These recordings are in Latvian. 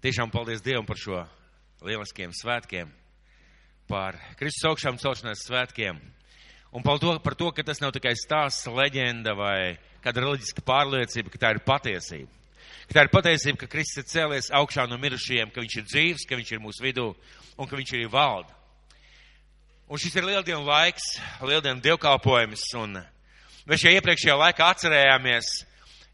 Tiešām paldies Dievam par šo lieliskiem svētkiem, par Kristus augšām celšanās svētkiem. Un par to, par to, ka tas nav tikai stāsts, leģenda vai kāda reliģiska pārliecība, ka tā ir patiesība. Ka tā ir patiesība, ka Kristus ir cēlies augšā no mirušajiem, ka viņš ir dzīvs, ka viņš ir mūsu vidū un ka viņš arī valda. Un šis ir lieldienu laiks, lieldienu dievkalpojums. Un mēs jau iepriekšējā laikā atcerējāmies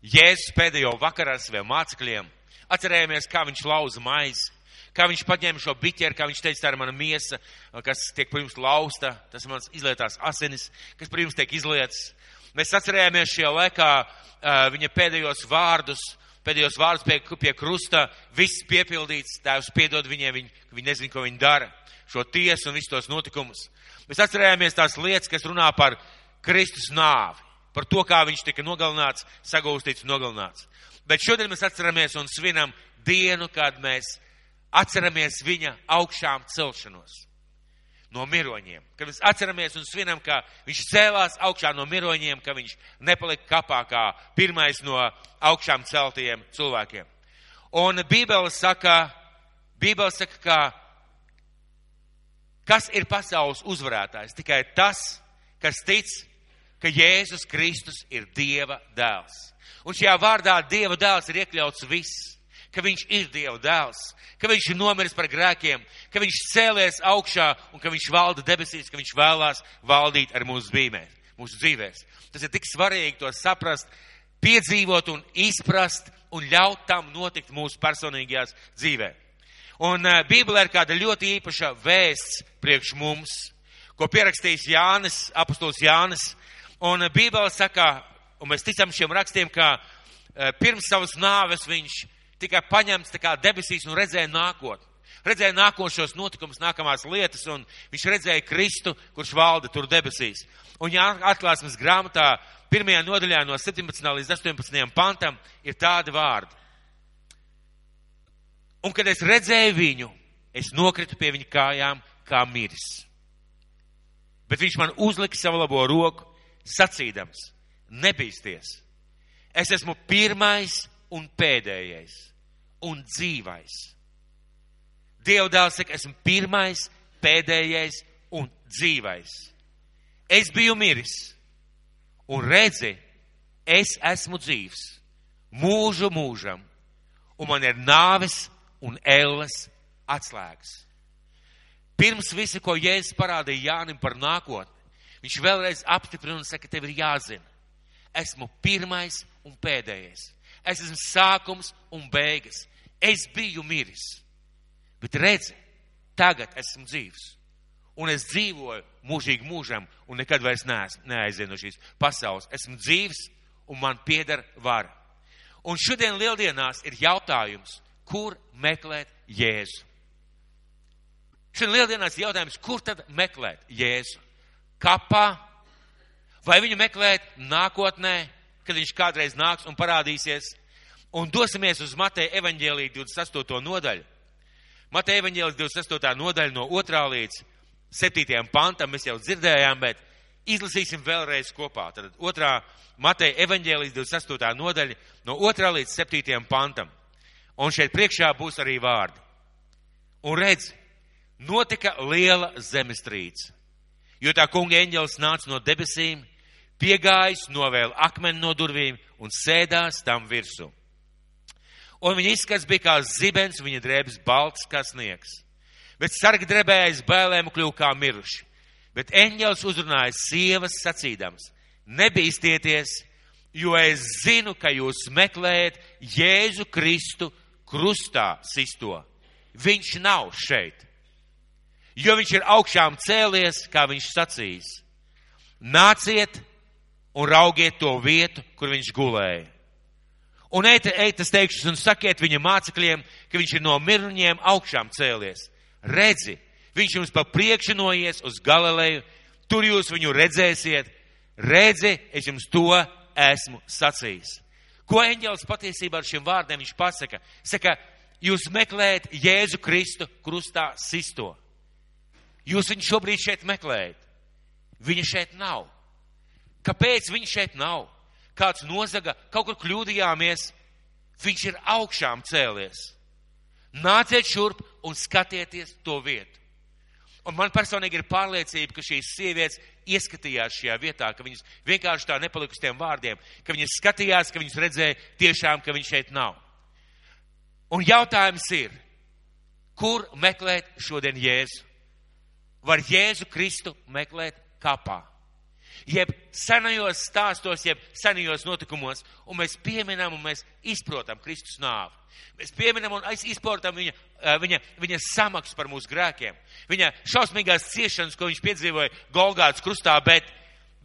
Jēzus pēdējo vakarā ar saviem mācekļiem. Atcerējāmies, kā viņš lauza maizi, kā viņš paņēma šo biķeri, kā viņš teica, tā ir mana miesa, kas tiek par jums lausta, tas ir mans izlietās asinis, kas par jums tiek izlietas. Mēs atcerējāmies šajā laikā viņa pēdējos vārdus, pēdējos vārdus pie, pie krusta, viss piepildīts, tēvs piedod viņiem, viņi, viņi nezin, ko viņi dara, šo tiesu un visus tos notikumus. Mēs atcerējāmies tās lietas, kas runā par Kristus nāvi, par to, kā viņš tika nogalināts, sagūstīts un nogalināts. Bet šodien mēs atceramies un svinam dienu, kad mēs atceramies viņa augšām celšanos no miroņiem. Kad mēs atceramies un svinam, ka viņš cēlās augšā no miroņiem, ka viņš nepalika kapā kā pirmais no augšām celtajiem cilvēkiem. Un Bībele saka, Bībele saka, ka kas ir pasaules uzvarētājs? Tikai tas, kas tic, ka Jēzus Kristus ir Dieva dēls. Un šajā vārdā Dieva dēls ir iekļauts viss ka viņš ir Dieva dēls, ka viņš ir nomiris par grēkiem, ka viņš cēlies augšā un ka viņš valda debesīs, ka viņš vēlās valdīt ar mūsu dzīvēm, mūsu dzīvēs. Tas ir tik svarīgi to saprast, piedzīvot un izprast un ļaut tam notikt mūsu personīgajās dzīvē. Un uh, Bībelē ir kāda ļoti īpaša vēsts priekš mums, ko pierakstījis Jānis, apustulis Jānis. Un Bībele saka, un mēs ticam šiem rakstiem, ka uh, pirms savas nāves viņš tikai paņemts tā kā debesīs un redzēja nākotni. Redzēja nākošos notikumus, nākamās lietas, un viņš redzēja Kristu, kurš valda tur debesīs. Un ja atklāsmes grāmatā, pirmajā nodaļā no 17. līdz 18. pantam, ir tādi vārdi. Un kad es redzēju viņu, es nokritu pie viņa kājām kā miris. Bet viņš man uzlika savu labo roku, sacīdams, nebīsties. Es esmu pirmais un pēdējais un dzīvais. Dieva dēls saka, esmu pirmais, pēdējais un dzīvais. Es biju miris un redzi, es esmu dzīvs mūžu mūžam, un man ir nāves un elles atslēgas. Pirms visa, ko Jēzus parādīja Jānim par nākotni, viņš vēlreiz apstiprina un saka, tev ir jāzina. Esmu pirmais un pēdējais. Es esmu sākums un beigas. Es biju miris. Bet redzi, tagad esmu dzīvs. Un es dzīvoju mūžīgi mūžam un nekad vairs neaizienu no šīs pasaules. Esmu dzīvs un man pieder vara. Un šodien lieldienās ir jautājums, kur meklēt Jēzu. Šodien lieldienās ir jautājums, kur tad meklēt Jēzu? Kapā? Vai viņu meklēt nākotnē, kad viņš kādreiz nāks un parādīsies. Un dosimies uz Mateja evaņģēlī 28. nodaļu. Mateja evaņģēlis 28. nodaļa no 2. līdz 7. pantam mēs jau dzirdējām, bet izlasīsim vēlreiz kopā. Tad 2. Mateja evaņģēlis 28. nodaļa no 2. līdz 7. pantam. Un šeit priekšā būs arī vārdi. Un redz, notika liela zemestrīce, jo tā kunga eņģelis nāca no debesīm piegājis, novēl akmeni no durvīm un sēdās tam virsū. Un viņa izskats bija kā zibens, viņa drēbes balts kā sniegs. Bet sargi drebējas bailēm kļuva kā miruši. Bet eņģels uzrunāja sievas sacīdams, nebīsties, jo es zinu, ka jūs meklējat Jēzu Kristu krustā sisto. Viņš nav šeit, jo viņš ir augšām cēlies, kā viņš sacīs. Nāciet, un raugiet to vietu, kur viņš gulēja. Un ejiet, ejiet, es teikšu, un sakiet viņa mācekļiem, ka viņš ir no mirņiem augšām cēlies. Redzi, viņš jums pa priekšu noies uz Galileju, tur jūs viņu redzēsiet. Redzi, es jums to esmu sacījis. Ko eņģēlis patiesībā ar šiem vārdiem viņš pasaka? Saka, jūs meklējat Jēzu Kristu krustā sisto. Jūs viņu šobrīd šeit meklējat. Viņa šeit nav. Kāpēc viņš šeit nav? Kāds nozaga, kaut kur kļūdījāmies, viņš ir augšām cēlies. Nāciet šurp un skatieties to vietu. Un man personīgi ir pārliecība, ka šīs sievietes ieskatījās šajā vietā, ka viņas vienkārši tā nepalika uz tiem vārdiem, ka viņas skatījās, ka viņas redzēja tiešām, ka viņš šeit nav. Un jautājums ir, kur meklēt šodien Jēzu? Var Jēzu Kristu meklēt kapā? Jeb senajos stāstos, jeb senajos notikumos, un mēs pieminam un mēs izprotam Kristus nāvi. Mēs pieminam un izprotam viņa, viņa, viņa samaksu par mūsu grēkiem, viņa šausmīgās ciešanas, ko viņš piedzīvoja Golgāts krustā, bet,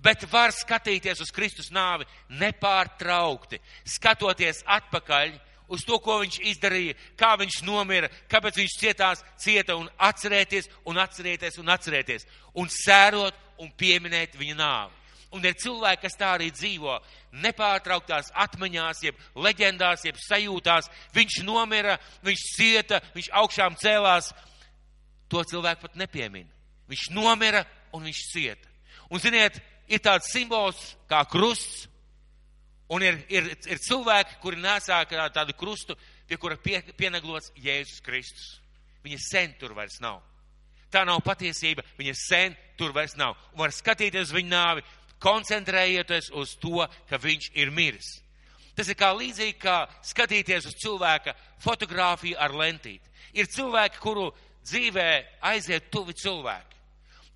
bet var skatīties uz Kristus nāvi nepārtraukti, skatoties atpakaļ uz to, ko viņš izdarīja, kā viņš nomira, kāpēc viņš cietās, cieta un atcerēties un atcerēties un atcerēties un sērot un pieminēt viņa nāvi. Un ir cilvēki, kas tā arī dzīvo, nepārtrauktās atmiņās, jeb leģendās, jeb sajūtās. Viņš nomira, viņš cieta, viņš augšām cēlās. To cilvēku pat nepiemin. Viņš nomira un viņš cieta. Un, ziniet, ir tāds simbols kā krusts, un ir, ir, ir cilvēki, kuri nesā tādu krustu, pie kura pie, pienaglots Jēzus Kristus. Viņa sen tur vairs nav. Tā nav patiesība, viņa sen tur vairs nav. Un var skatīties uz viņa nāvi, koncentrējieties uz to, ka viņš ir miris. Tas ir kā līdzīgi, kā skatīties uz cilvēka fotografiju ar lentīti. Ir cilvēki, kuru dzīvē aiziet tuvi cilvēki.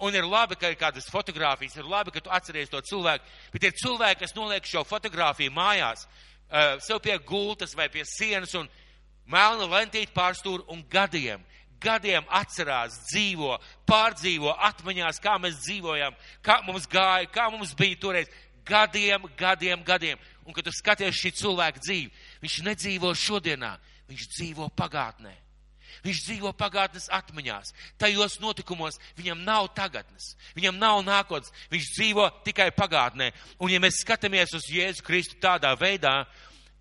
Un ir labi, ka ir kādas fotogrāfijas, ir labi, ka tu atceries to cilvēku, bet ir cilvēki, kas noliek šo fotogrāfiju mājās, uh, sev pie gultas vai pie sienas un melna lentīti pārstūr un gadiem gadiem atcerās, dzīvo, pārdzīvo atmiņās, kā mēs dzīvojam, kā mums gāja, kā mums bija toreiz. Gadiem, gadiem, gadiem. Un, kad tu skaties šī cilvēka dzīvi, viņš nedzīvo šodienā, viņš dzīvo pagātnē. Viņš dzīvo pagātnes atmiņās. Tajos notikumos viņam nav tagadnes, viņam nav nākotnes, viņš dzīvo tikai pagātnē. Un ja mēs skatāmies uz Jēzu Kristu tādā veidā,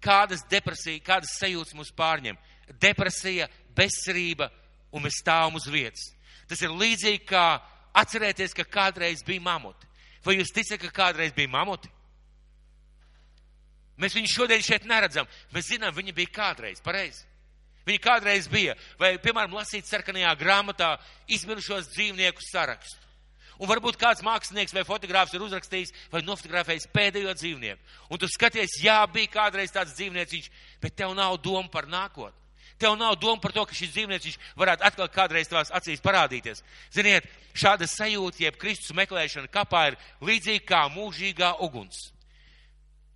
kādas depresija, kādas sajūtas mūs pārņem, depresija, bezcerība, un mēs stāvam uz vietas. Tas ir līdzīgi kā atcerēties, ka kādreiz bija mamuti. Vai jūs ticat, ka kādreiz bija mamuti? Mēs viņu šodien šeit neredzam. Mēs zinām, viņi bija kādreiz, pareizi. Viņi kādreiz bija, vai, piemēram, lasīt sarkanajā grāmatā izmirušos dzīvnieku sarakstu. Un varbūt kāds mākslinieks vai fotogrāfs ir uzrakstījis vai nofotografējis pēdējo dzīvnieku. Un tu skaties, jā, bija kādreiz tāds dzīvnieciņš, bet tev nav doma par nākotni. Tev nav doma par to, ka šis dzīvnieks varētu atkal kādreiz tavās acīs parādīties. Ziniet, šāda sajūta, jeb Kristus meklēšana kapā ir līdzīga kā mūžīgā uguns.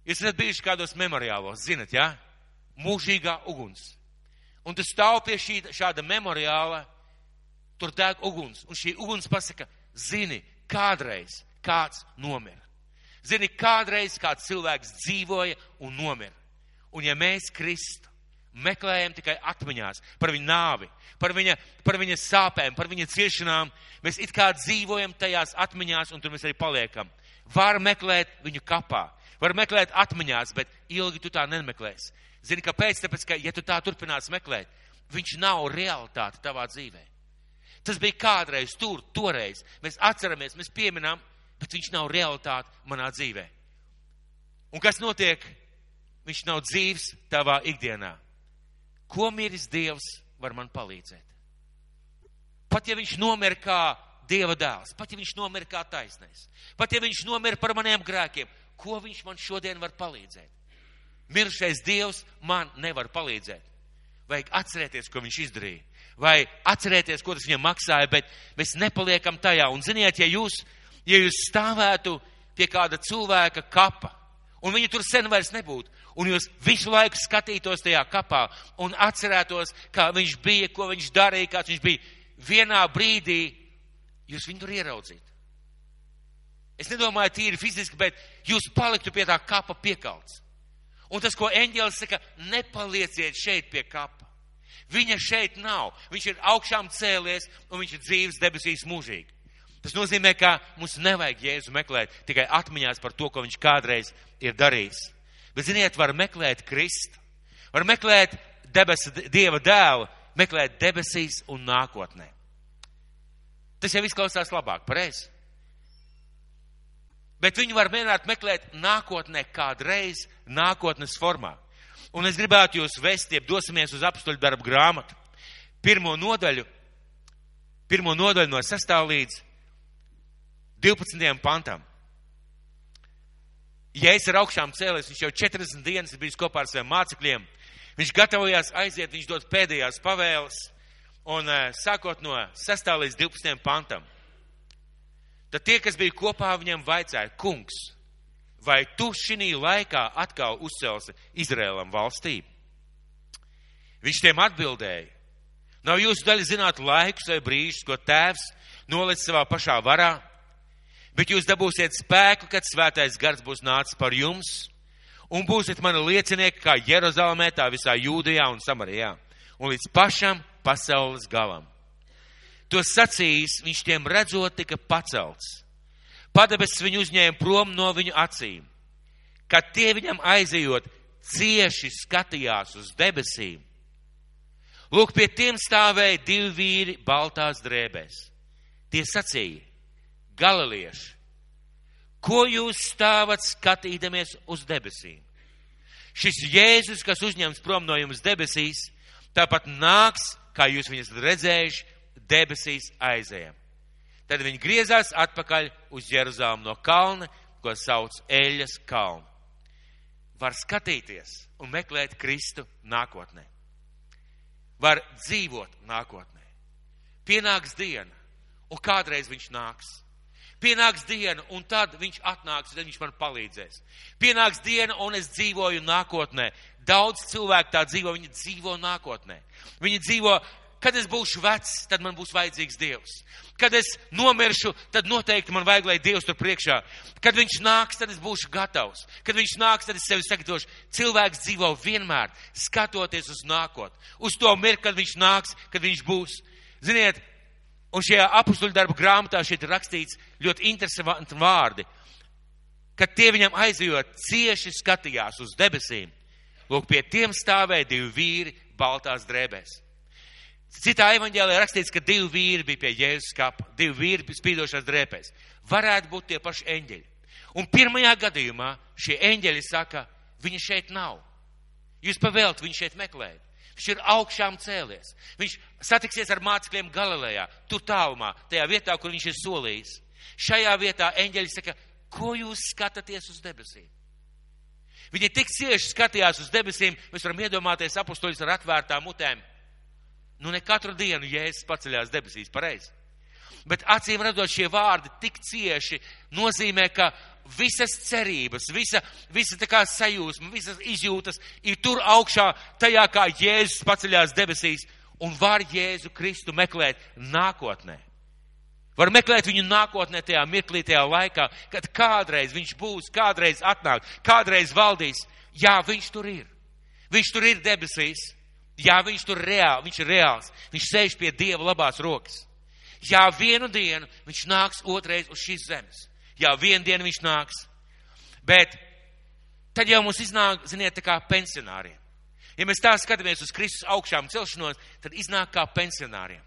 Jūs esat bijuši kādos memoriālos, zinat, jā? Ja? Mūžīgā uguns. Un tu stāv pie šī, šāda memoriāla, tur deg uguns. Un šī uguns pasaka, zini, kādreiz kāds nomira. Zini, kādreiz kāds cilvēks dzīvoja un nomira. Un ja mēs Kristu meklējam tikai atmiņās par viņa nāvi, par viņa, par viņa sāpēm, par viņa ciešanām. Mēs it kā dzīvojam tajās atmiņās, un tur mēs arī paliekam. Var meklēt viņu kapā, var meklēt atmiņās, bet ilgi tu tā nemeklēsi. Zini, kāpēc? Tāpēc, ka, ja tu tā turpinās meklēt, viņš nav realitāte tavā dzīvē. Tas bija kādreiz tur, toreiz. Mēs atceramies, mēs pieminām, bet viņš nav realitāte manā dzīvē. Un kas notiek? Viņš nav dzīves tavā ikdienā. Ko miris Dievs var man palīdzēt? Pat ja viņš nomira kā Dieva dēls, pat ja viņš nomira kā taisnais, pat ja viņš nomira par maniem grēkiem, ko viņš man šodien var palīdzēt? Miršais Dievs man nevar palīdzēt. Vajag atcerēties, ko viņš izdarīja. Vai atcerēties, ko tas viņam maksāja, bet mēs nepaliekam tajā. Un ziniet, ja jūs, ja jūs stāvētu pie kāda cilvēka kapa, un viņa tur sen vairs nebūtu, un jūs visu laiku skatītos tajā kapā un atcerētos, kā viņš bija, ko viņš darīja, kāds viņš bija, vienā brīdī jūs viņu tur ieraudzītu. Es nedomāju tīri fiziski, bet jūs paliktu pie tā kapa piekalts. Un tas, ko eņģēlis saka, nepalieciet šeit pie kapa. Viņa šeit nav. Viņš ir augšām cēlies un viņš ir dzīves debesīs mūžīgi. Tas nozīmē, ka mums nevajag Jēzu meklēt tikai atmiņās par to, ko viņš kādreiz ir darījis. Bet, ziniet, var meklēt Kristu, var meklēt debesu, Dieva dēlu, meklēt debesīs un nākotnē. Tas jau izklausās labāk, pareizi. Bet viņi var mēģināt meklēt nākotnē kādreiz nākotnes formā. Un es gribētu jūs vest, ja dosimies uz apstuļu darbu grāmatu. pirmo nodaļu, pirmo nodaļu no 6. līdz 12. pantam. Ja es ar augšām cēlies, viņš jau 40 dienas ir bijis kopā ar saviem mācekļiem. Viņš gatavojās aiziet, viņš dod pēdējās pavēles, un eh, sākot no 6. līdz 12. pantam. Tad tie, kas bija kopā, viņam vaicāja, kungs, vai tu šī laikā atkal uzcelsi Izrēlam valstību? Viņš tiem atbildēja, nav jūsu daļa zināt laikus vai brīžus, ko tēvs noliec savā pašā varā, bet jūs dabūsiet spēku, kad svētais gars būs nācis par jums, un būsiet mani liecinieki kā Jeruzalemē, tā visā Jūdijā un Samarijā, un līdz pašam pasaules galam. To sacījis, viņš tiem redzot tika pacelts. Padebesis viņu uzņēma prom no viņu acīm. Kad tie viņam aizejot, cieši skatījās uz debesīm. Lūk, pie tiem stāvēja divi vīri baltās drēbēs. Tie sacīja, galilieši, ko jūs stāvat skatīdamies uz debesīm? Šis Jēzus, kas uzņems prom no jums debesīs, tāpat nāks, kā jūs viņus redzējuši, debesīs aizējam. Tad viņi griezās atpakaļ uz Jeruzāmu no kalna, ko sauc Eļas kalnu. Var skatīties un meklēt Kristu nākotnē. Var dzīvot nākotnē. Pienāks diena, un kādreiz viņš nāks. Pienāks diena, un tad viņš atnāks, tad viņš man palīdzēs. Pienāks diena, un es dzīvoju nākotnē. Daudz cilvēku tā dzīvo, viņi dzīvo nākotnē. Viņi dzīvo Kad es būšu vecs, tad man būs vajadzīgs Dievs. Kad es nomiršu, tad noteikti man vajag, lai Dievs tur priekšā. Kad viņš nāks, tad es būšu gatavs. Kad viņš nāks, tad es sevi sagatavošu. Cilvēks dzīvo vienmēr, skatoties uz nākotni. Uz to mirkli, kad viņš nāks, kad viņš būs. Ziniet, un šajā apustuļu darbu grāmatā šeit ir rakstīts ļoti interesanti vārdi. Kad tie viņam aizjot, cieši skatījās uz debesīm. Lūk, pie tiem stāvēja divi vīri baltās drēbēs. Citā evaņģēlē rakstīts, ka divi vīri bija pie Jēzus kapa, divi vīri spīdošās drēpēs. Varētu būt tie paši eņģeļi. Un pirmajā gadījumā šie eņģeļi saka, viņa šeit nav. Jūs pavēlt viņu šeit meklēt. Viņš ir augšām cēlies. Viņš satiksies ar mācekļiem Galilejā, tur tālumā, tajā vietā, kur viņš ir solījis. Šajā vietā eņģeļi saka, ko jūs skatāties uz debesīm? Viņi tik cieši skatījās uz debesīm, mēs varam iedomāties apustuļus ar atvērtām mutēm Nu, ne katru dienu Jēzus paceļās debesīs, pareizi. Bet acīm redzot, šie vārdi tik cieši nozīmē, ka visas cerības, visa, visa tā kā sajūsma, visas izjūtas ir tur augšā, tajā kā Jēzus paceļās debesīs un var Jēzu Kristu meklēt nākotnē. Var meklēt viņu nākotnē, tajā mirklī, tajā laikā, kad kādreiz viņš būs, kādreiz atnāk, kādreiz valdīs. Jā, viņš tur ir. Viņš tur ir debesīs. Jā, viņš tur reāli, viņš ir reāls. Viņš sēž pie Dieva labās rokas. Jā, vienu dienu viņš nāks otrais uz šīs zemes. Jā, vienu dienu viņš nāks. Bet tad jau mums iznāk, ziniet, tā kā pensionāriem. Ja mēs tā skatāmies uz Kristus augšām celšanos, tad iznāk kā pensionāriem.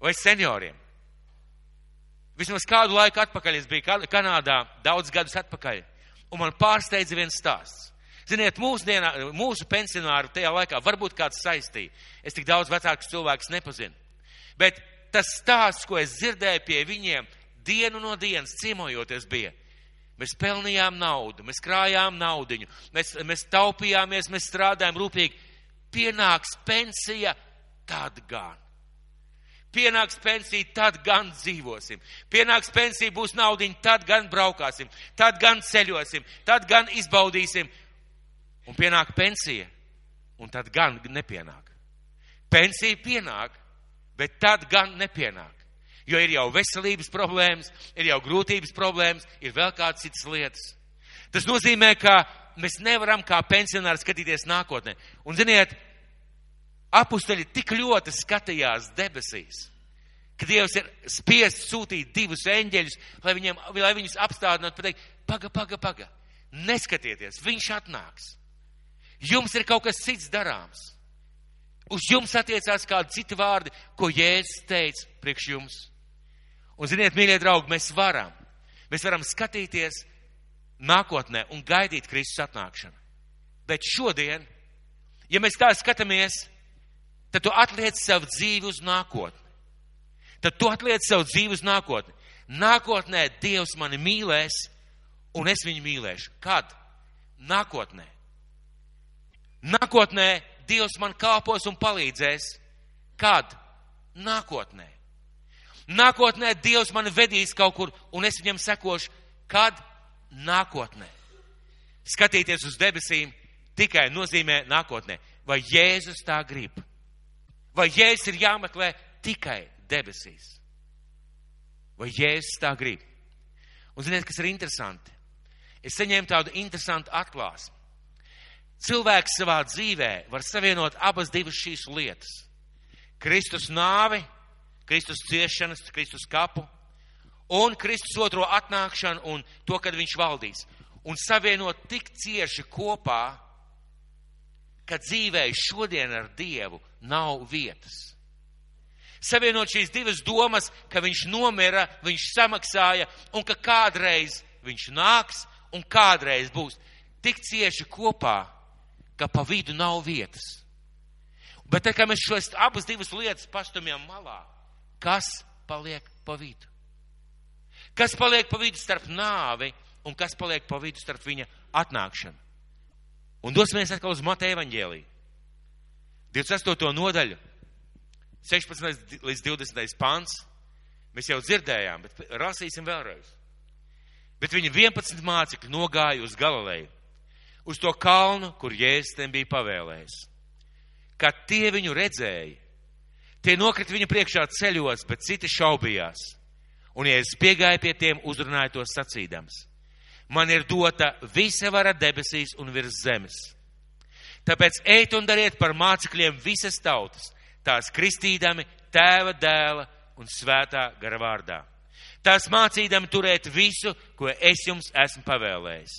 Vai senioriem. Vismaz kādu laiku atpakaļ es biju Kanādā, daudz gadus atpakaļ, un man pārsteidza viens stāsts. Ziniet, mūsdienā, mūsu pensionāri tajā laikā varbūt kāds saistīja. Es tik daudz vecākus cilvēkus nepazinu. Bet tas stāsts, ko es dzirdēju pie viņiem, dienu no dienas ciemojoties bija. Mēs pelnījām naudu, mēs krājām naudiņu, mēs, mēs taupījāmies, mēs strādājām rūpīgi. Pienāks pensija, tad gan. Pienāks pensija, tad gan dzīvosim. Pienāks pensija, būs naudiņa, tad gan braukāsim, tad gan ceļosim, tad gan izbaudīsim un pienāk pensija, un tad gan nepienāk. Pensija pienāk, bet tad gan nepienāk. Jo ir jau veselības problēmas, ir jau grūtības problēmas, ir vēl kādas citas lietas. Tas nozīmē, ka mēs nevaram kā pensionāri skatīties nākotnē. Un ziniet, apusteļi tik ļoti skatījās debesīs, ka Dievs ir spiests sūtīt divus eņģeļus, lai, viņiem, lai viņus apstādinātu, pateikt, paga, paga, paga, neskatieties, viņš atnāks. Jums ir kaut kas cits darāms. Uz jums attiecās kādi citi vārdi, ko Jēzus teica priekš jums. Un ziniet, mīļie draugi, mēs varam. Mēs varam skatīties nākotnē un gaidīt Kristus atnākšanu. Bet šodien, ja mēs tā skatāmies, tad tu atliec savu dzīvi uz nākotni. Tad tu atliec savu dzīvi uz nākotni. Nākotnē Dievs mani mīlēs, un es viņu mīlēšu. Kad? Nākotnē. Nākotnē Dievs man kalpos un palīdzēs. Kad? Nākotnē. Nākotnē Dievs mani vedīs kaut kur, un es viņam sekošu. Kad? Nākotnē. Skatīties uz debesīm tikai nozīmē nākotnē. Vai Jēzus tā grib? Vai Jēzus ir jāmeklē tikai debesīs? Vai Jēzus tā grib? Un ziniet, kas ir interesanti? Es saņēmu tādu interesantu atklāsmi. Cilvēks savā dzīvē var savienot abas divas šīs lietas. Kristus nāvi, Kristus ciešanas, Kristus kapu un Kristus otro atnākšanu un to, kad viņš valdīs. Un savienot tik cieši kopā, ka dzīvē šodien ar Dievu nav vietas. Savienot šīs divas domas, ka viņš nomira, viņš samaksāja un ka kādreiz viņš nāks un kādreiz būs tik cieši kopā, ka pa vidu nav vietas. Bet tā kā mēs šos abas divas lietas pastumjam malā, kas paliek pa vidu? Kas paliek pa vidu starp nāvi un kas paliek pa vidu starp viņa atnākšanu? Un dosimies atkal uz Mateja evaņģēliju. 28. nodaļu, 16. līdz 20. pants. Mēs jau dzirdējām, bet rasīsim vēlreiz. Bet viņi 11 mācekļi nogāja uz Galileju, uz to kalnu, kur Jēzus tiem bija pavēlējis. Kad tie viņu redzēja, tie nokrita viņu priekšā ceļos, bet citi šaubījās. Un Jēzus piegāja pie tiem, uzrunāja tos sacīdams man ir dota visa vara debesīs un virs zemes. Tāpēc ejiet un dariet par mācekļiem visas tautas, tās kristīdami tēva, dēla un svētā gara vārdā. Tās mācīdami turēt visu, ko es jums esmu pavēlējis.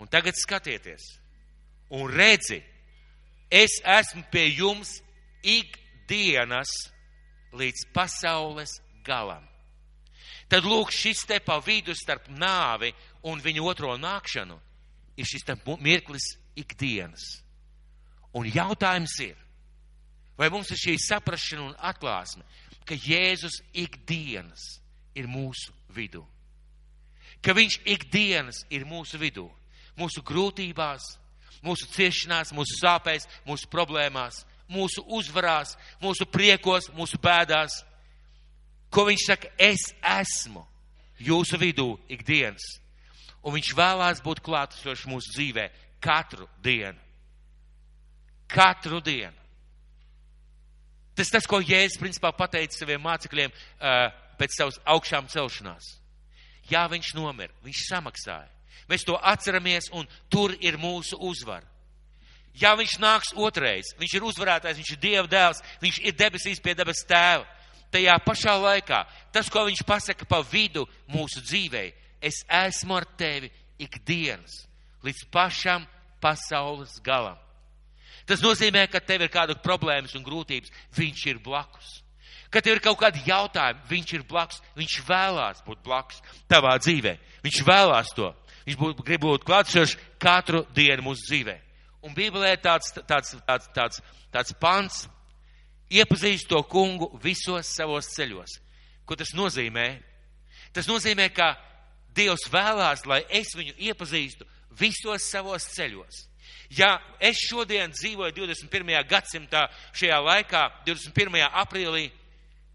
Un tagad skatieties un redzi, es esmu pie jums ikdienas līdz pasaules galam. Tad lūk, šis te pa vidu starp nāvi un viņa otro nākšanu ir šis mirklis ikdienas. Un jautājums ir, vai mums ir šī saprašana un atklāsme, ka Jēzus ikdienas ir mūsu vidū. Ka viņš ikdienas ir mūsu vidū, mūsu grūtībās, mūsu ciešanās, mūsu sāpēs, mūsu problēmās, mūsu uzvarās, mūsu priekos, mūsu bēdās. Ko viņš saka, es esmu jūsu vidū ikdienas un viņš vēlās būt klātesošs mūsu dzīvē katru dienu. Katru dienu. Tas tas, ko Jēzus principā pateica saviem mācekļiem uh, pēc savas augšām celšanās. Jā, viņš nomira, viņš samaksāja. Mēs to atceramies, un tur ir mūsu uzvara. Jā, viņš nāks otrais, viņš ir uzvarētājs, viņš ir Dieva dēls, viņš ir debesīs pie debes tēva. Tajā pašā laikā tas, ko viņš pasaka pa vidu mūsu dzīvei, es esmu ar tevi ikdienas, līdz pašam pasaules galam. Tas nozīmē, ka tev ir kāda problēmas un grūtības, viņš ir blakus. Kad tev ir kaut kādi jautājumi, viņš ir blakus, viņš vēlās būt blakus tavā dzīvē. Viņš vēlās to. Viņš būt, grib būt klātsošs katru dienu mūsu dzīvē. Un Bībelē tāds, tāds, tāds, tāds, tāds pants iepazīst to kungu visos savos ceļos. Ko tas nozīmē? Tas nozīmē, ka Dievs vēlās, lai es viņu iepazīstu visos savos ceļos. Ja es šodien dzīvoju 21. gadsimtā, šajā laikā, 21. aprīlī,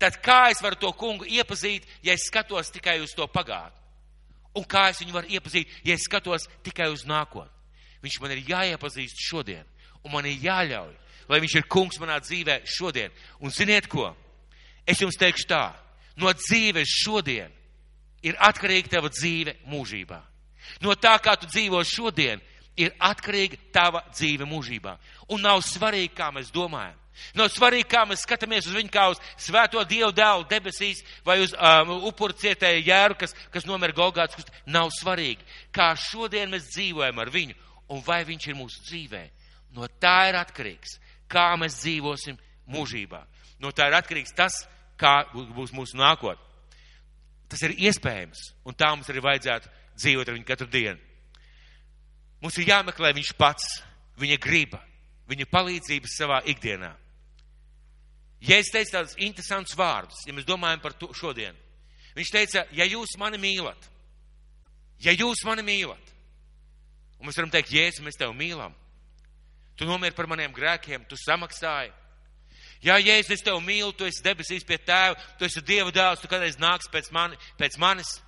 tad kā es varu to kungu iepazīt, ja es skatos tikai uz to pagātni? Un kā es viņu varu iepazīt, ja es skatos tikai uz nākotni? Viņš man ir jāiepazīst šodien, un man ir jāļauj, lai viņš ir kungs manā dzīvē šodien. Un ziniet ko? Es jums teikšu tā, no dzīves šodien ir atkarīga tava dzīve mūžībā. No tā, kā tu dzīvo šodien, ir atkarīga tava dzīve mūžībā. Un nav svarīgi, kā mēs domājam. Nav svarīgi, kā mēs skatāmies uz viņu kā uz svēto Dievu dēlu debesīs vai uz um, upuru cietēju jēru, kas, kas nomira Golgāts. Nav svarīgi, kā šodien mēs dzīvojam ar viņu un vai viņš ir mūsu dzīvē. No tā ir atkarīgs, kā mēs dzīvosim mūžībā. No tā ir atkarīgs tas, kā būs mūsu nākotne. Tas ir iespējams, un tā mums arī vajadzētu dzīvot ar viņu katru dienu. Mums ir jāmeklē viņš pats, viņa griba, viņa palīdzības savā ikdienā. Jēzus teica tādus interesantus vārdus, ja mēs domājam par to šodienu. Viņš teica, ja jūs mani mīlat, ja jūs mani mīlat, un mēs varam teikt, Jēzus, mēs tevi mīlam, tu nomiri par maniem grēkiem, tu samaksāji. Jā, Jēzus, es tevi mīlu, tu esi debesīs pie tēva, tu esi Dieva dēls, tu kādreiz nāks pēc, mani, pēc manis.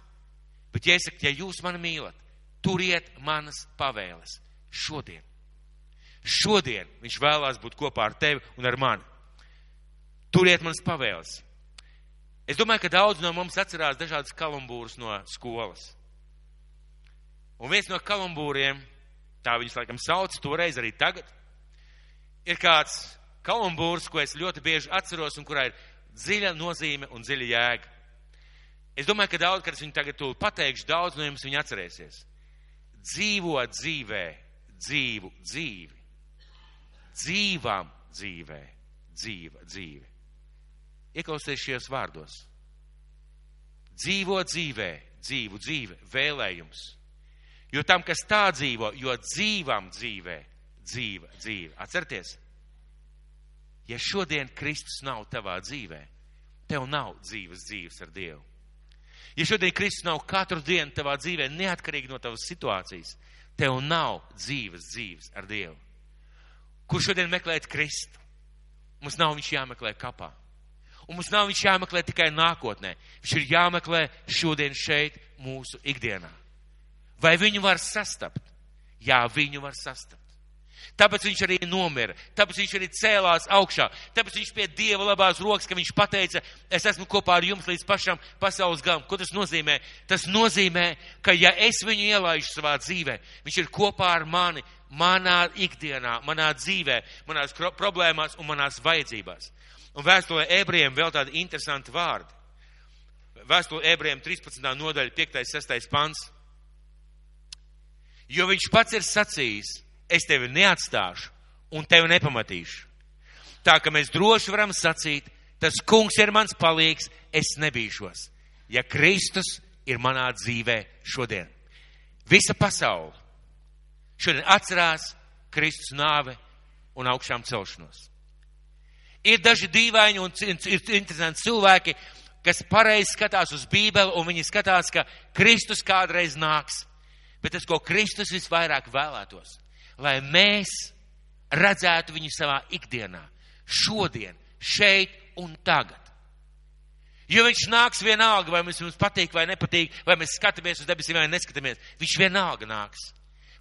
Bet, ja es saku, ja jūs mani mīlat, turiet manas pavēles šodien. Šodien viņš vēlās būt kopā ar tevi un ar mani. Turiet manas pavēles. Es domāju, ka daudz no mums atcerās dažādas kalambūrus no skolas. Un viens no kalambūriem, tā viņus laikam sauc, toreiz arī tagad, ir kāds kalambūrs, ko es ļoti bieži atceros un kurā ir dziļa nozīme un dziļa jēga. Es domāju, ka daudz, kad es viņu tagad tūlīt pateikšu, daudz no jums viņu atcerēsies. Dzīvo dzīvē, dzīvu dzīvi. Dzīvām dzīvē, dzīva dzīve. Ieklausieties šajos vārdos. Dzīvo dzīvē, dzīvu dzīve, vēlējums. Jo tam, kas tā dzīvo, jo dzīvam dzīvē, dzīva dzīve. Atcerieties, ja šodien Kristus nav tavā dzīvē, tev nav dzīves dzīves ar Dievu. Ja šodien Kristus nav katru dienu tavā dzīvē, neatkarīgi no tavas situācijas, tev nav dzīves dzīves ar Dievu. Kur šodien meklēt Kristu? Mums nav viņš jāmeklē kapā. Un mums nav viņš jāmeklē tikai nākotnē. Viņš ir jāmeklē šodien šeit, mūsu ikdienā. Vai viņu var sastapt? Jā, viņu var sastapt. Tāpēc viņš arī nomira, tāpēc viņš arī cēlās augšā, tāpēc viņš pie Dieva labās rokas, ka viņš pateica, es esmu kopā ar jums līdz pašam pasaules galam. Ko tas nozīmē? Tas nozīmē, ka ja es viņu ielaižu savā dzīvē, viņš ir kopā ar mani, manā ikdienā, manā dzīvē, manās problēmās un manās vajadzībās. Un vēstulē ebrejiem vēl tādi interesanti vārdi. Vēstulē ebrejiem 13. nodaļa, 5. 6. pants. Jo viņš pats ir sacījis, es tevi neatstāšu un tevi nepamatīšu. Tā ka mēs droši varam sacīt, tas kungs ir mans palīgs, es nebīšos, ja Kristus ir manā dzīvē šodien. Visa pasaule šodien atcerās Kristus nāve un augšām celšanos. Ir daži dīvaini un ir interesanti cilvēki, kas pareizi skatās uz Bībeli un viņi skatās, ka Kristus kādreiz nāks. Bet tas, ko Kristus visvairāk vēlētos, lai mēs redzētu viņu savā ikdienā, šodien, šeit un tagad. Jo viņš nāks vienalga, vai mums patīk vai nepatīk, vai mēs skatāmies uz debesīm vai neskatāmies. Viņš vienalga nāks.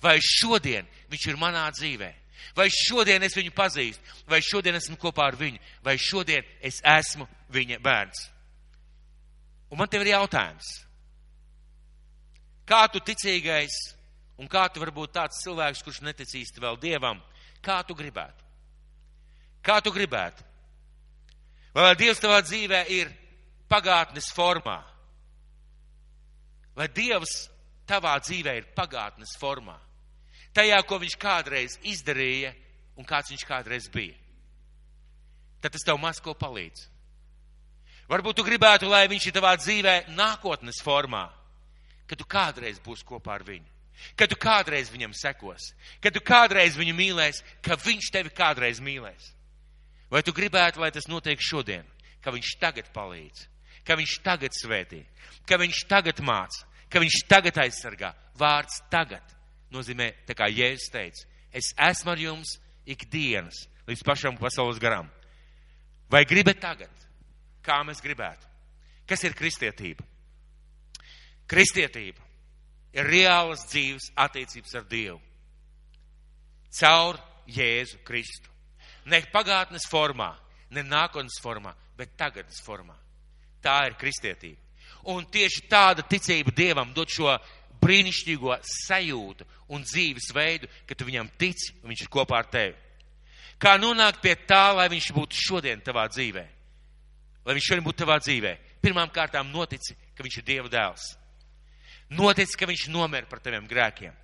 Vai šodien viņš ir manā dzīvē? Vai šodien es viņu pazīstu, vai šodien esmu kopā ar viņu, vai šodien es esmu viņa bērns. Un man te ir jautājums. Kā tu ticīgais, un kā tu varbūt tāds cilvēks, kurš neticīsti vēl Dievam, kā tu gribētu? Kā tu gribētu? Vai Dievs tavā dzīvē ir pagātnes formā? Vai Dievs tavā dzīvē ir pagātnes formā? Tajā, ko viņš kādreiz izdarīja un kāds viņš kādreiz bija. Tad tas tev maz ko palīdz. Varbūt tu gribētu, lai viņš ir tavā dzīvē nākotnes formā, kad tu kādreiz būsi kopā ar viņu, kad tu kādreiz viņam sekos, kad tu kādreiz viņu mīlēsi, ka viņš tevi kādreiz mīlēs. Vai tu gribētu, lai tas notiek šodien, ka viņš tagad palīdz, ka viņš tagad svētī, ka viņš tagad māca, ka viņš tagad aizsargā. Vārds tagad nozīmē, tā kā Jēzus teica, es esmu ar jums ikdienas līdz pašam pasaules garam. Vai gribat tagad, kā mēs gribētu? Kas ir kristietība? Kristietība ir reālas dzīves attiecības ar Dievu. Caur Jēzu Kristu. Ne pagātnes formā, ne nākotnes formā, bet tagadnes formā. Tā ir kristietība. Un tieši tāda ticība Dievam dod šo brīnišķīgo sajūtu un dzīves veidu, ka tu viņam tici un viņš ir kopā ar tevi. Kā nonākt pie tā, lai viņš būtu šodien tavā dzīvē? Lai viņš šodien būtu tavā dzīvē. Pirmām kārtām notici, ka viņš ir Dieva dēls. Notic, ka viņš nomira par taviem grēkiem.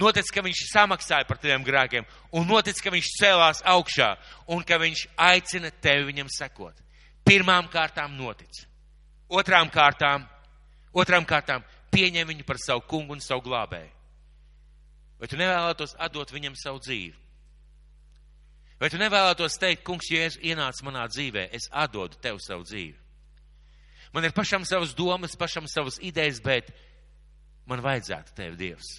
Notic, ka viņš samaksāja par taviem grēkiem. Un notic, ka viņš cēlās augšā un ka viņš aicina tevi viņam sekot. Pirmām kārtām notic. Otrām kārtām, otrām kārtām pieņem viņu par savu kungu un savu glābēju? Vai tu nevēlētos atdot viņam savu dzīvi? Vai tu nevēlētos teikt, kungs, ja es ienācu manā dzīvē, es atdodu tev savu dzīvi? Man ir pašam savas domas, pašam savas idejas, bet man vajadzētu tevi, Dievs.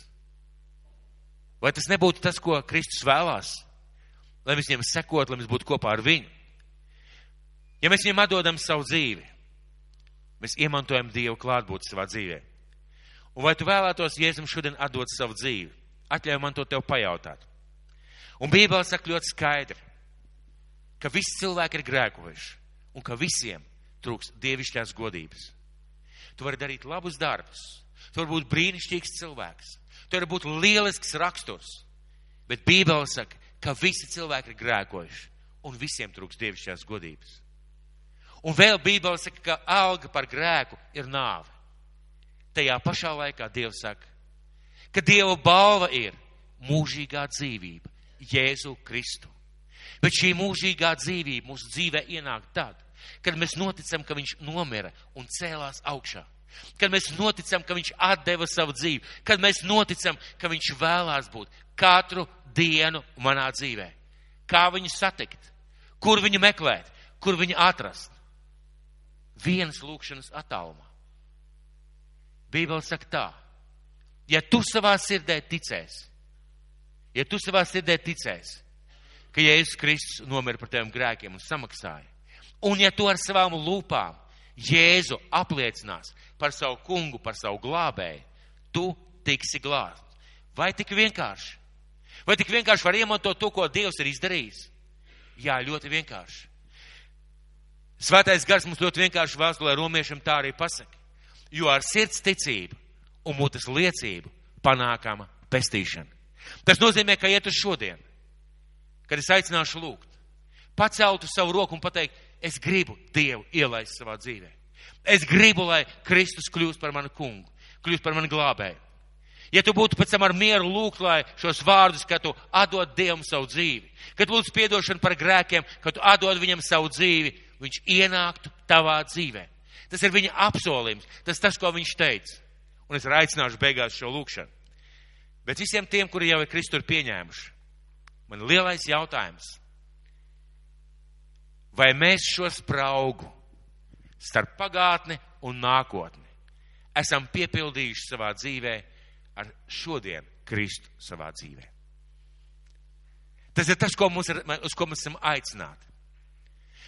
Vai tas nebūtu tas, ko Kristus vēlās? Lai mēs viņam sekot, lai mēs būtu kopā ar viņu. Ja mēs viņam atdodam savu dzīvi, mēs iemantojam Dievu klātbūtni savā dzīvē. Un vai tu vēlētos Jēzum šodien atdot savu dzīvi? Atļauj man to tev pajautāt. Un Bībele saka ļoti skaidri, ka visi cilvēki ir grēkojuši un ka visiem trūks dievišķās godības. Tu vari darīt labus darbus, tu vari būt brīnišķīgs cilvēks, tu vari būt lielisks raksturs, bet Bībele saka, ka visi cilvēki ir grēkojuši un visiem trūks dievišķās godības. Un vēl Bībele saka, ka alga par grēku ir nāve. Tajā pašā laikā Dievs saka, ka Dieva balva ir mūžīgā dzīvība Jēzu Kristu. Bet šī mūžīgā dzīvība mūsu dzīvē ienāk tad, kad mēs noticam, ka viņš nomira un cēlās augšā. Kad mēs noticam, ka viņš atdeva savu dzīvi, kad mēs noticam, ka viņš vēlās būt katru dienu manā dzīvē. Kā viņu satikt, kur viņu meklēt, kur viņu atrast. Vienas lūkšanas attālumā. Bībele saka tā, ja tu savā sirdē ticēsi, Ja tu savā sirdē ticēsi, ka Jēzus Kristus nomira par teviem grēkiem un samaksāja, un ja tu ar savām lūpām Jēzu apliecinās par savu kungu, par savu glābēju, tu tiksi glābt. Vai tik vienkārši? Vai tik vienkārši var iemantot to, ko Dievs ir izdarījis? Jā, ļoti vienkārši. Svētais gars mums ļoti vienkārši vēstulē romiešam tā arī pasaka. Jo ar sirds ticību un mutes liecību panākama pestīšana. Tas nozīmē, ka iet uz šodien, kad es aicināšu lūgt, paceltu savu roku un pateikt, es gribu Dievu ielaist savā dzīvē. Es gribu, lai Kristus kļūst par manu kungu, kļūst par manu glābēju. Ja tu būtu pēc tam ar mieru lūgt, lai šos vārdus, ka tu atdod Dievam savu dzīvi, kad lūdz piedošanu par grēkiem, kad tu atdod viņam savu dzīvi, viņš ienāktu tavā dzīvē. Tas ir viņa apsolījums, tas tas, ko viņš teica. Un es aicināšu beigās šo lūkšanu. Bet visiem tiem, kuri jau ir Kristu ir pieņēmuši, man lielais jautājums. Vai mēs šo spraugu starp pagātni un nākotni esam piepildījuši savā dzīvē ar šodien Kristu savā dzīvē? Tas ir tas, ko mums ir, uz ko mēs esam aicināti.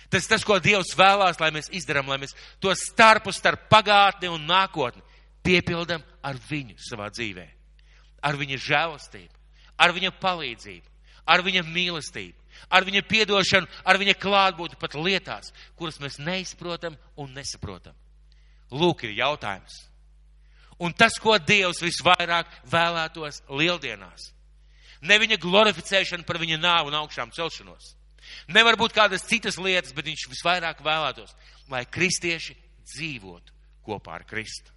Tas tas, ko Dievs vēlās, lai mēs izdarām, lai mēs to starpu starp pagātni un nākotni piepildam ar viņu savā dzīvē ar viņa žēlastību, ar viņa palīdzību, ar viņa mīlestību, ar viņa piedošanu, ar viņa klātbūtni pat lietās, kuras mēs neizprotam un nesaprotam. Lūk, ir jautājums. Un tas, ko Dievs visvairāk vēlētos lieldienās, ne viņa glorificēšana par viņa nāvu un augšām celšanos. Nevar būt kādas citas lietas, bet viņš visvairāk vēlētos, lai kristieši dzīvotu kopā ar Kristu.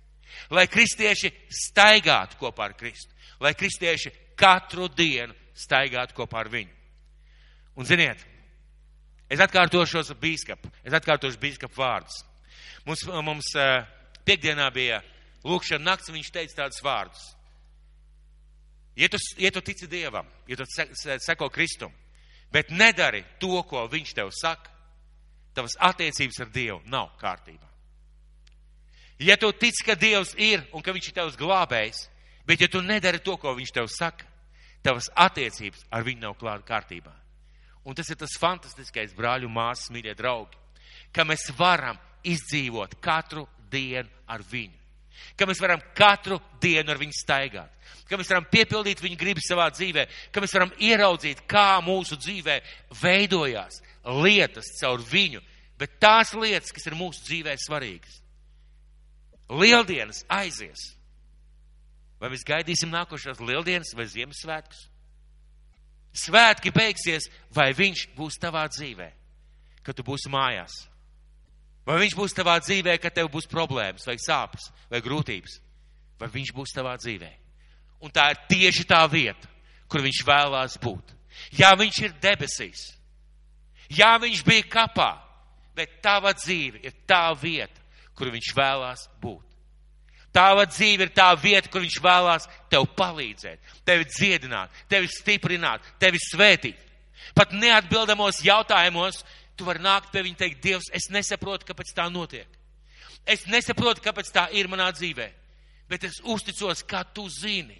Lai kristieši staigātu kopā ar Kristu lai kristieši katru dienu staigātu kopā ar viņu. Un ziniet, es atkārtošos bīskapu, es atkārtošu bīskapu vārdus. Mums, mums eh, piekdienā bija lūkšana nakts, viņš teica tādus vārdus. Ja tu, ja tu tici Dievam, ja tu seko Kristum, bet nedari to, ko viņš tev saka, tavas attiecības ar Dievu nav kārtībā. Ja tu tici, ka Dievs ir un ka viņš ir tavs glābējs, Bet ja tu nedari to, ko viņš tev saka, tavas attiecības ar viņu nav klāta kārtībā. Un tas ir tas fantastiskais brāļu māsas, mīļie draugi, ka mēs varam izdzīvot katru dienu ar viņu. Ka mēs varam katru dienu ar viņu staigāt, ka mēs varam piepildīt viņa gribu savā dzīvē, ka mēs varam ieraudzīt, kā mūsu dzīvē veidojās lietas caur viņu, bet tās lietas, kas ir mūsu dzīvē svarīgas. Lieldienas aizies. Vai mēs gaidīsim nākošās lieldienas vai Ziemassvētkus? Svētki beigsies, vai viņš būs tavā dzīvē, kad tu būsi mājās? Vai viņš būs tavā dzīvē, kad tev būs problēmas, vai sāpes, vai grūtības? Vai viņš būs tavā dzīvē? Un tā ir tieši tā vieta, kur viņš vēlās būt. Jā, viņš ir debesīs. Jā, viņš bija kapā, bet tava dzīve ir tā vieta, kur viņš vēlās būt. Tava dzīve ir tā vieta, kur viņš vēlās tev palīdzēt, tevi dziedināt, tevi stiprināt, tevi svētīt. Pat neatbildamos jautājumos, tu vari nākt pie viņa teikt, Dievs, es nesaprotu, kāpēc tā notiek. Es nesaprotu, kāpēc tā ir manā dzīvē, bet es uzticos, kā tu zini.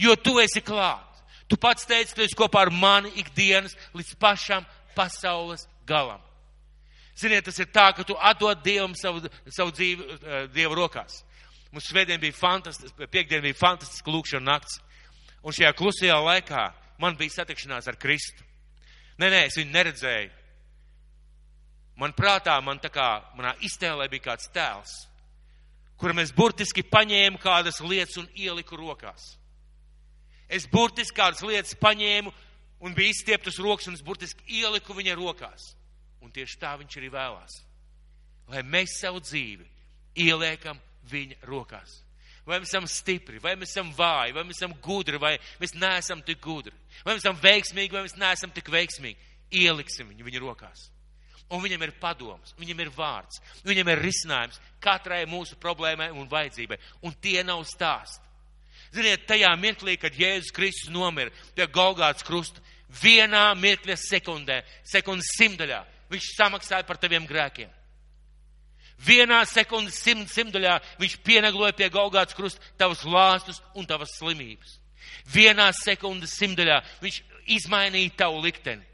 Jo tu esi klāt. Tu pats teici, ka tu esi kopā ar mani ikdienas līdz pašam pasaules galam. Ziniet, tas ir tā, ka tu atdod Dievam savu, savu dzīvi uh, Dieva rokās. Mums svētdien bija fantastiski, piekdien bija fantastiska lūkšana nakts. Un šajā klusajā laikā man bija satikšanās ar Kristu. Nē, nē, es viņu neredzēju. Man prātā, man tā kā, manā iztēlē bija kāds tēls, kuram es burtiski paņēmu kādas lietas un ieliku rokās. Es burtiski kādas lietas paņēmu un bija izstieptas rokas un es burtiski ieliku viņa rokās. Un tieši tā viņš arī vēlās. Lai mēs savu dzīvi ieliekam viņa rokās. Vai mēs esam stipri, vai mēs esam vāji, vai mēs esam gudri, vai mēs neesam tik gudri. Vai mēs esam veiksmīgi, vai mēs neesam tik veiksmīgi. Ieliksim viņu viņa rokās. Un viņam ir padoms, viņam ir vārds, viņam ir risinājums katrai mūsu problēmai un vajadzībai. Un tie nav stāsti. Ziniet, tajā mirklī, kad Jēzus Kristus nomira pie Golgāts krusta, vienā mirkļa sekundē, sekundes simtaļā, viņš samaksāja par taviem grēkiem. Vienā sekundes simt, simtaļā viņš pienagloja pie Golgāts krusta tavus lāstus un tavas slimības. Vienā sekundes simtaļā viņš izmainīja tavu likteni.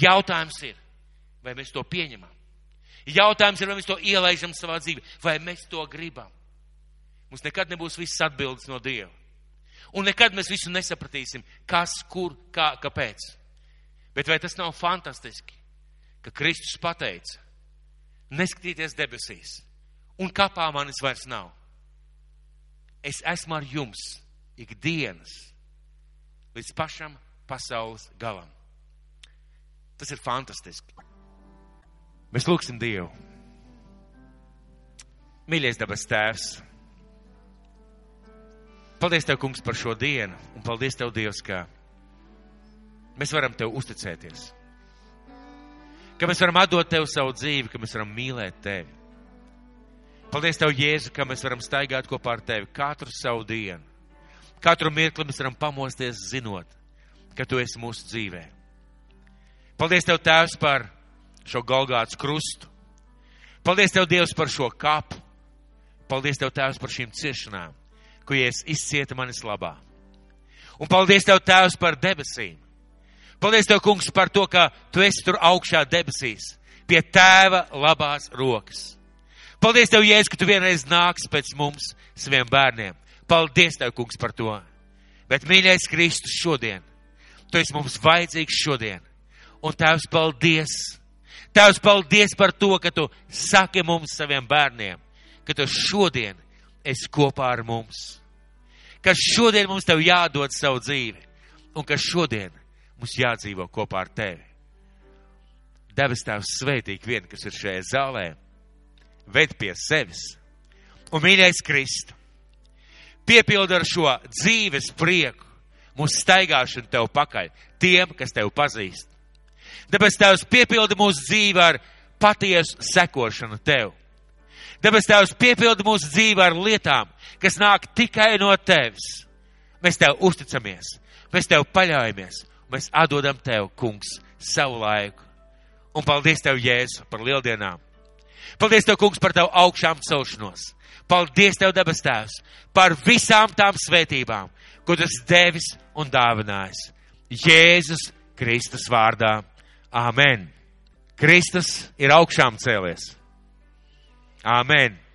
Jautājums ir, vai mēs to pieņemam? Jautājums ir, vai mēs to ielaidām savā dzīvē, vai mēs to gribam? Mums nekad nebūs visas atbildes no Dieva. Un nekad mēs visu nesapratīsim, kas, kur, kā, kāpēc. Bet vai tas nav fantastiski, ka Kristus pateica, neskatieties debesīs, un kapā manis vairs nav. Es esmu ar jums ikdienas līdz pašam pasaules galam. Tas ir fantastiski. Mēs lūgsim Dievu. Mīļais dabas tēvs, paldies Tev, kungs, par šo dienu, un paldies Tev, Dievs, ka mēs varam Tev uzticēties. Ka mēs varam atdot Tev savu dzīvi, ka mēs varam mīlēt Tevi. Paldies Tev, Jēzu, ka mēs varam staigāt kopā ar Tevi katru savu dienu. Katru mirkli mēs varam pamosties zinot, ka Tu esi mūsu dzīvē. Paldies Tev, Tēvs, par šo Golgāts krustu. Paldies Tev, Dievs, par šo kapu. Paldies Tev, Tēvs, par šīm ciešanām, ko Jēzus izcieta manis labā. Un paldies Tev, Tēvs, par debesīm. Paldies Tev, Kungs, par to, ka Tu esi tur augšā debesīs, pie Tēva labās rokas. Paldies Tev, Jēzus, ka Tu vienreiz nāks pēc mums, saviem bērniem. Paldies Tev, Kungs, par to. Bet, mīļais Kristus, šodien, Tu esi mums vajadzīgs šodien. Un Tēvs, paldies! Tēvs, paldies par to, ka tu saki mums saviem bērniem, ka tu šodien esi kopā ar mums. Ka šodien mums tev jādod savu dzīvi un ka šodien mums jādzīvo kopā ar tevi. Debes tēvs svētīgi vien, kas ir šajā zālē, ved pie sevis. Un mīļais Kristu, piepildi ar šo dzīves prieku, mūsu staigāšanu tev pakaļ, tiem, kas tev pazīst. Tāpēc Tēvs piepildi mūsu dzīvi ar patiesu sekošanu Tev. Tāpēc Tēvs piepildi mūsu dzīvi ar lietām, kas nāk tikai no Tevis. Mēs Tev uzticamies, mēs Tev paļaujamies, mēs atdodam Tev, Kungs, savu laiku. Un paldies Tev, Jēzu, par lieldienām. Paldies Tev, Kungs, par Tavu augšām celšanos. Paldies Tev, debes Tēvs, par visām tām svētībām, ko Tas devis un dāvinājis. Jēzus Kristus vārdā. Āmen. Kristus ir augšām cēlies. Āmen.